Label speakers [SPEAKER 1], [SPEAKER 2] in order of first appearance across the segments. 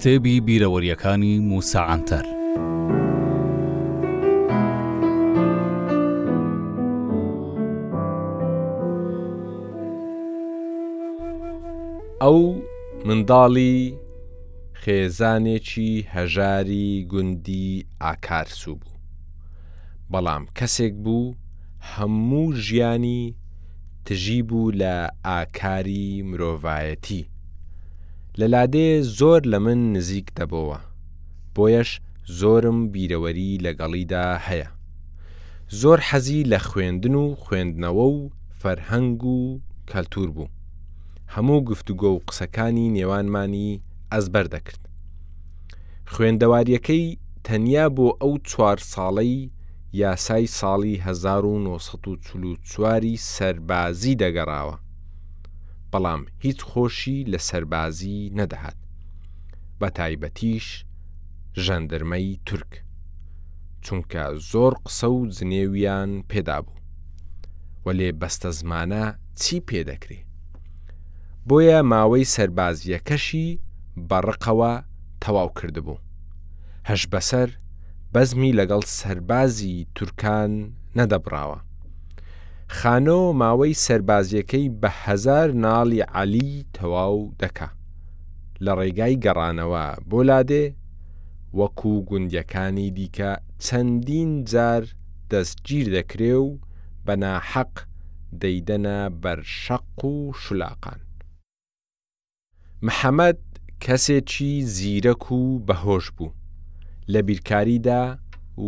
[SPEAKER 1] کتێبی بیرەوەریەکانی موسا عەنتەر
[SPEAKER 2] ئەو منداڵی خێزانێکی هەژاری گوندی ئاکارسو بوو بەڵام کەسێک بوو هەموو ژیانی تژی بوو لە ئاکاری مرۆڤایەتی لە لادێ زۆر لە من نزیک دەبۆوە بۆیەش زۆرم بیرەوەری لەگەڵیدا هەیە زۆر حەزی لە خوێندن و خوێندنەوە و فەرهەنگ و کەلتور بوو هەموو گفتوگۆ و قسەکانی نێوانمانی ئەزبەر دەکرد خوێندەواریەکەی تەنیا بۆ ئەو چوار ساڵەی یاسای ساڵی هەزار و نۆ سەد و چل و چوار ی سەربازی دەگەڕاوە، بەڵام هیچ خۆشی لە سەربازی نەدەهات، بەتایبەتیش ژەندرمەی تورک، چونکە زۆر قسە و جنێویان پێدابوو، وەلێ بەستەزمانە چی پێدەکرێ؟ بۆیە ماوەی سەربازییەکەشی بە ڕقەوە تەواو کردبوو. هەش بەسەر بەزمی لەگەڵ سەربازی تورکان نەدەبڕاوە. خانۆ ماوەی سەربازیەکەی بە هەزار ناڵی عەلی تەواو دەکا. لە ڕێگای گەڕانەوە بۆ لادێ وەکو گوندیەکانی دیکە چەندین جار دەستگیر دەکرێ و بە ناحەق دەیدەنە بەر شەق و شولاقان. محەمەد کەسێکی زیرەک و بەهۆش بوو، لە بیرکاریدا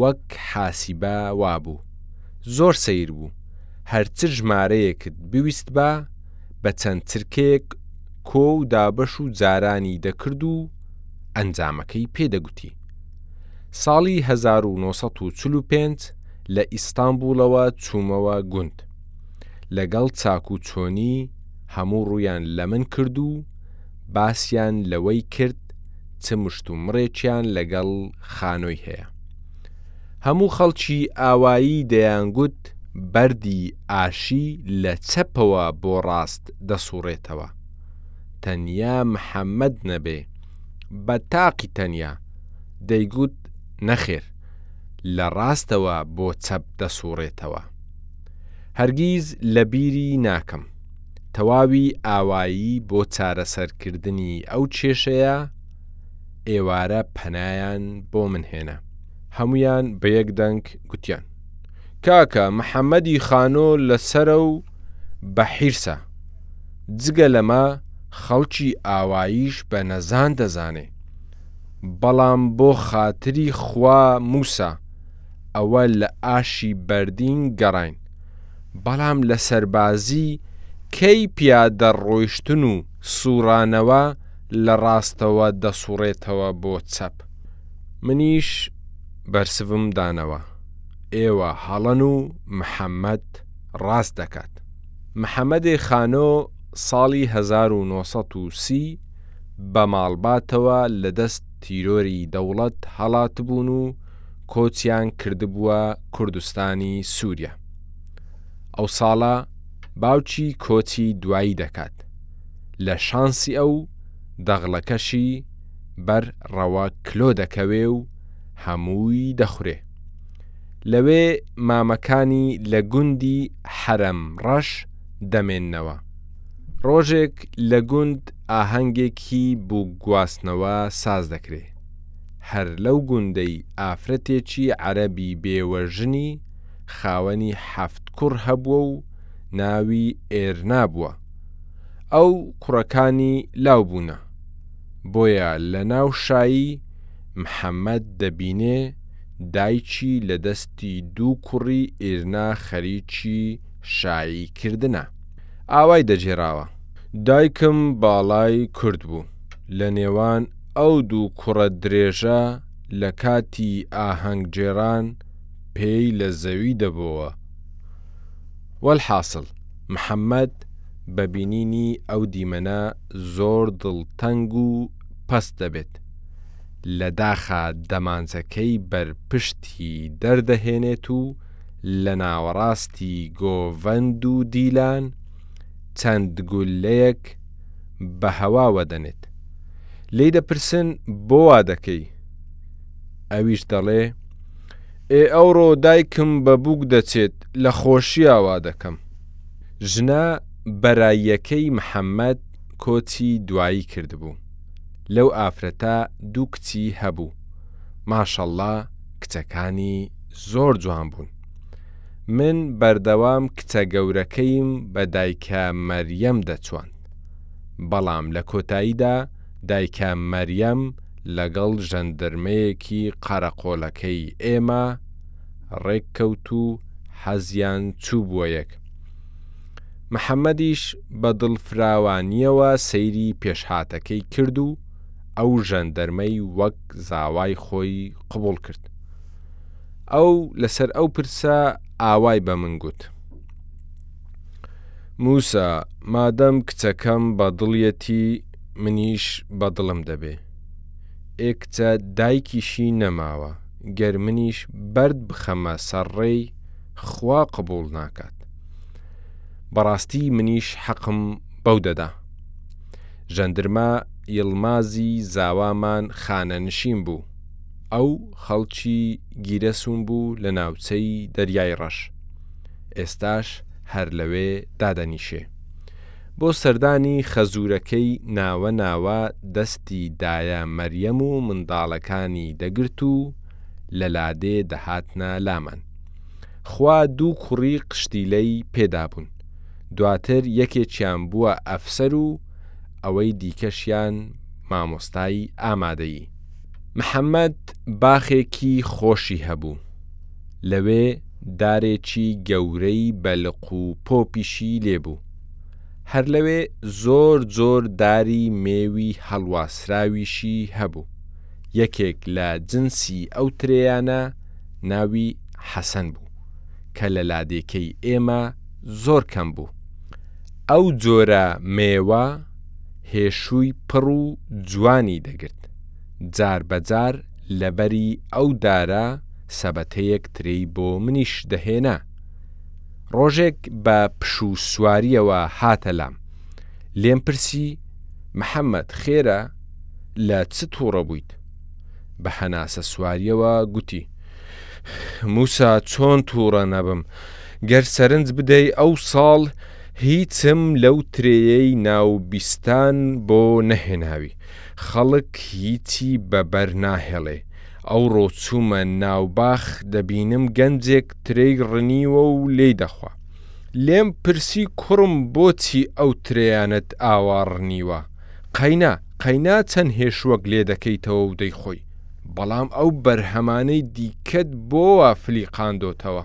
[SPEAKER 2] وەک حاسیبە وابوو، زۆر سەیر بوو، هەر چ ژمارەیەکت بویستبا بە چەند چرکەیەک کۆ و دابەش و جارانی دەکرد و ئەنجامەکەی پێ دەگوتی. ساڵی هەزار و نۆ سەد و چل و پێنج لە ئیستانبووڵەوە چوومەوە گوند. لەگەڵ چاک و چۆنی هەموو ڕوویان لە من کرد و باسیان لەوەی کرد چ مشت و مڕێکیان لەگەڵ خانۆی هەیە. هەموو خەڵکی ئاوایی دەیانگوت بەردی ئاشی لە چەپەوە بۆ ڕاست دەسووڕێتەوە. تەنیا محەممەد نەبێ، بە تاقی تەنیا، دەیگوت نەخێر، لە ڕاستەوە بۆ چەپ دەسووڕێتەوە. هەرگیز لە بیری ناکەم. تەواوی ئاوایی بۆ چارەسەرکردنی ئەو کێشەیە ئێوارە پەنایان بۆ من هێنا. هەموویان بە یەک دەنگ گوتیان. کاکە محەمەدی خانۆ لەسەرە و بە حیرسە. جگە لەمە خەڵکی ئاواییش بە نەزان دەزانێ. بەڵام بۆ خاتری خوا مووسا ئەوە لە ئاشی بەردین گەڕاین بەڵام لە سەربازی کەی پیادە ڕۆیشتن و سوڕانەوە لە ڕاستەوە دەسوڕێتەوە بۆ چەپ منیش بەرسڤم دانەوە ئێوە هەڵەن و محەمەد ڕاست دەکات محەمەدێ خانۆ ساڵی هەزار و نۆ سەد و سی بە ماڵباتەوە لە دەست تیرۆری دەوڵەت هەڵاتبوون و کۆچیان کردبووە کوردستانی سووریا. ئەو ساڵە باوکی کۆچی دوایی دەکات، لە شانسی ئەو دەغڵەکەشی بەر ڕەوە کلۆ دەکەوێ و هەمووی دەخورێ. لەوێ مامەکانی لە گوندی حەرەم ڕەش دەمێننەوە. ڕۆژێک لە گوند ئاهەنگێکی بووک گواستنەوە ساز دەکرێ. هەر لەو گوندەی ئافرەتێکی عەرەبی بێوە ژنی خاوەنی حەفت کوڕ هەبووە و ناوی ئێرنا بووە ئەو کوڕەکانی لاو بوونە بۆیە لە ناو شایی محمد دەبینێ دایکی لە دەستی دوو کوڕی ئیرنا خەریکی شایی کردنە ئاوای دەگێراوە. دایکم باڵای کورت بوو لە نێوان ئەو دوو کوڕە درێژە لە کاتی ئاهەنگگێڕان پێی لە زەوی دەبۆوە. وەلحاسڵ محەمەد بە بینینی ئەو دیمەنە زۆر دڵتەنگ و پەست دەبێت. لە داخا دەمانچەکەی بەر پشتی دەردەهێنێت و لە ناوەڕاستی گۆڤەند و دیلان چەند گوللەیەک بە هەواوە دەنێت لێی دەپرسن بۆ وا دەکەی ئەویش دەڵێ ئێ ئەوڕۆ دایکم بە بووک دەچێت لە خۆشییا وا دەکەم ژنە بەراییەکەی محەممەد کۆچی دوایی کردبوو لەو ئافرەتە دوو کچی هەبوو ماشەڵڵا کچەکانی زۆر جوان بوون من بەردەوام کچە گەورەکەیم بە دایکە مەریەم دەچواند، بەڵام لە کۆتاییدا دایکە مەریەم لەگەڵ ژەندرمەیەکی قەرەقۆڵەکەی ئێمە ڕێک کەوت و حەزیان چووبووە یەک. محەمەدیش بە دڵفراوانییەوە سەیری پێشهاتەکەی کرد و ئەو ژەندرمەی وەک زاوای خۆی قبوڵ کرد. ئەو لەسەر ئەو پرسە ئاوای بە من گوت. موسا، مادەم کچەکەم بە دڵیەتی منیش بە دڵم دەبێ. ئێ کچە دایکیشی نەماوە، گەر منیش بەرد بخەمە سەر ڕێی خوا قبووڵ ناکات. بەڕاستی منیش حەقم بەو دەدا. ژەندرمە یڵمازی زاوامان خانەنشین بوو. ئەو خەڵکی گیرەسوون بوو لە ناوچەی دەریای ڕەش، ئێستاش هەر لەوێ دادەنیشێ. بۆ سەردانی خەزوورەکەی ناوە ناوە دەستی دایە مەریەم و منداڵەکانی دەگرت و لە لادێ دەهاتنە لامان. خوا دوو کوڕی قشتیلەی پێ دابوون، دواتر یەکێکیان بووە ئەفسەر و ئەوەی دیکەشیان مامۆستای ئامادەیی. محەمەد باخێکی خۆشی هەبوو، لەوێ دارێکی گەورەی بە لق و پۆپیشی لێ بوو، هەر لەوێ زۆر جۆر داری مێوی هەڵواسراویشی هەبوو، یەکێک لە جنسی ئەو ترێیانە ناوی حەسەن بوو، کە لە لادێکەی ئێمە زۆر کەم بوو، ئەو جۆرە مێوە، هێشووی پڕ و جوانی دەگرت، جار بە جار لەبەری ئەو دارە سەبەتەیەک ترێی بۆ منیش دەهێنا. ڕۆژێک بە پشوو سوارییەوە هاتە لام، لێم پرسی، محەممەد خێرە لە چ تووڕە بوویت؟ بە هەناسە سوارییەوە گوتی، مووسا چۆن تووڕە نەبم، گەر سەرنج بدەی ئەوساڵ، هیچم لەو ترێیەی ناو بیستان بۆ نەهێناوی خەڵک هیچی بە بەر ناهێڵێ ئەوڕۆ چوومە ناو باخ دەبینم گەنجێک ترێی ڕنیوە و لێی دەخوا لێم پرسی کوڕم بۆچی ئەو ترێیانەت ئاوا ڕنیوە قەینا قەینا چەند هێشوەک لێ دەکەیتەوە و دەیخۆی بەڵام ئەو بەرهەمانەی دیکەت بۆوا فلیقاندۆتەوە؟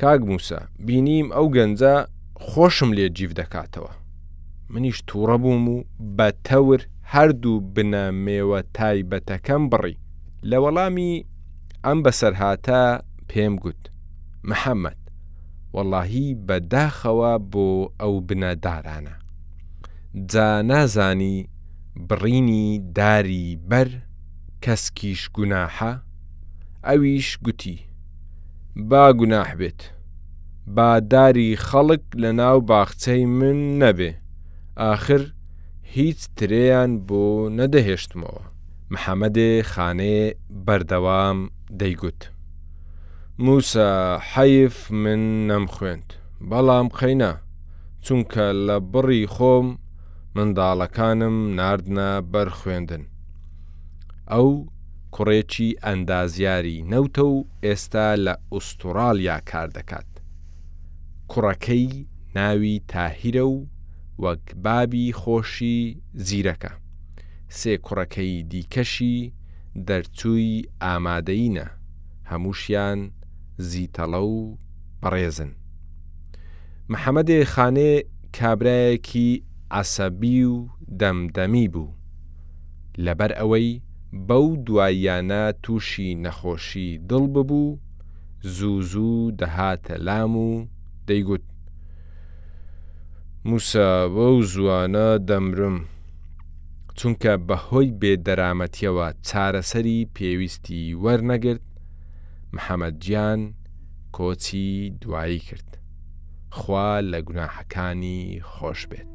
[SPEAKER 2] کاک موسا بینیم ئەو گەنجە خۆشم لێ جیف دەکاتەوە منیش تووڕە بووم و بە تەور هەردوو بنە مێوە تایبەتەکەم بڕی لە وەڵامی ئەم بەسەرهاتە پێم گوت محەممەد وەڵاهی بە داخەوە بۆ ئەو بنە دارانە جا نازانی بڕینی داری بەر کەسکیش گوناحە ئەویش گوتی با گوناح بێت با داری خەڵک لە ناو باخچەی من نەبێ ئاخر هیچ ترێیان بۆ نەدەهێشتمەوە محەمەدێ خانێ بەردەوام دەیگوت موسا حەیف من نەمخوێند بەڵام قەینا چونکە لە بڕی خۆم منداڵەکانم ناردنە بەر خوێندن ئەو کوڕێکی ئەندازیاری نەوتە و ئێستا لە ئوستوڕاڵیا کار دەکات. کوڕەکەی ناوی تاهیرە و وەک بابی خۆشی زیرەکە. سێ کوڕەکەی دیکەشی دەرچووی ئامادەیینە، هەمووشیان زیتەڵە و بەڕێزن. محەمەدێ خانێ کابرایەکی عەسەبی و دەمدەمی بوو. لەبەر ئەوەی بەو دواییانە تووشی نەخۆشی دڵ ببوو، زوو زوو دەهاتە لام و دەیگوت، مووسا بەو زووانە دەمرم، چونکە بەهۆی بێدەرامەتییەوە چارەسەری پێویستی وەرنەگرت، محەمەد گیان کۆچی دوایی کرد. خوا لە گوناحەکانی خۆش بێت.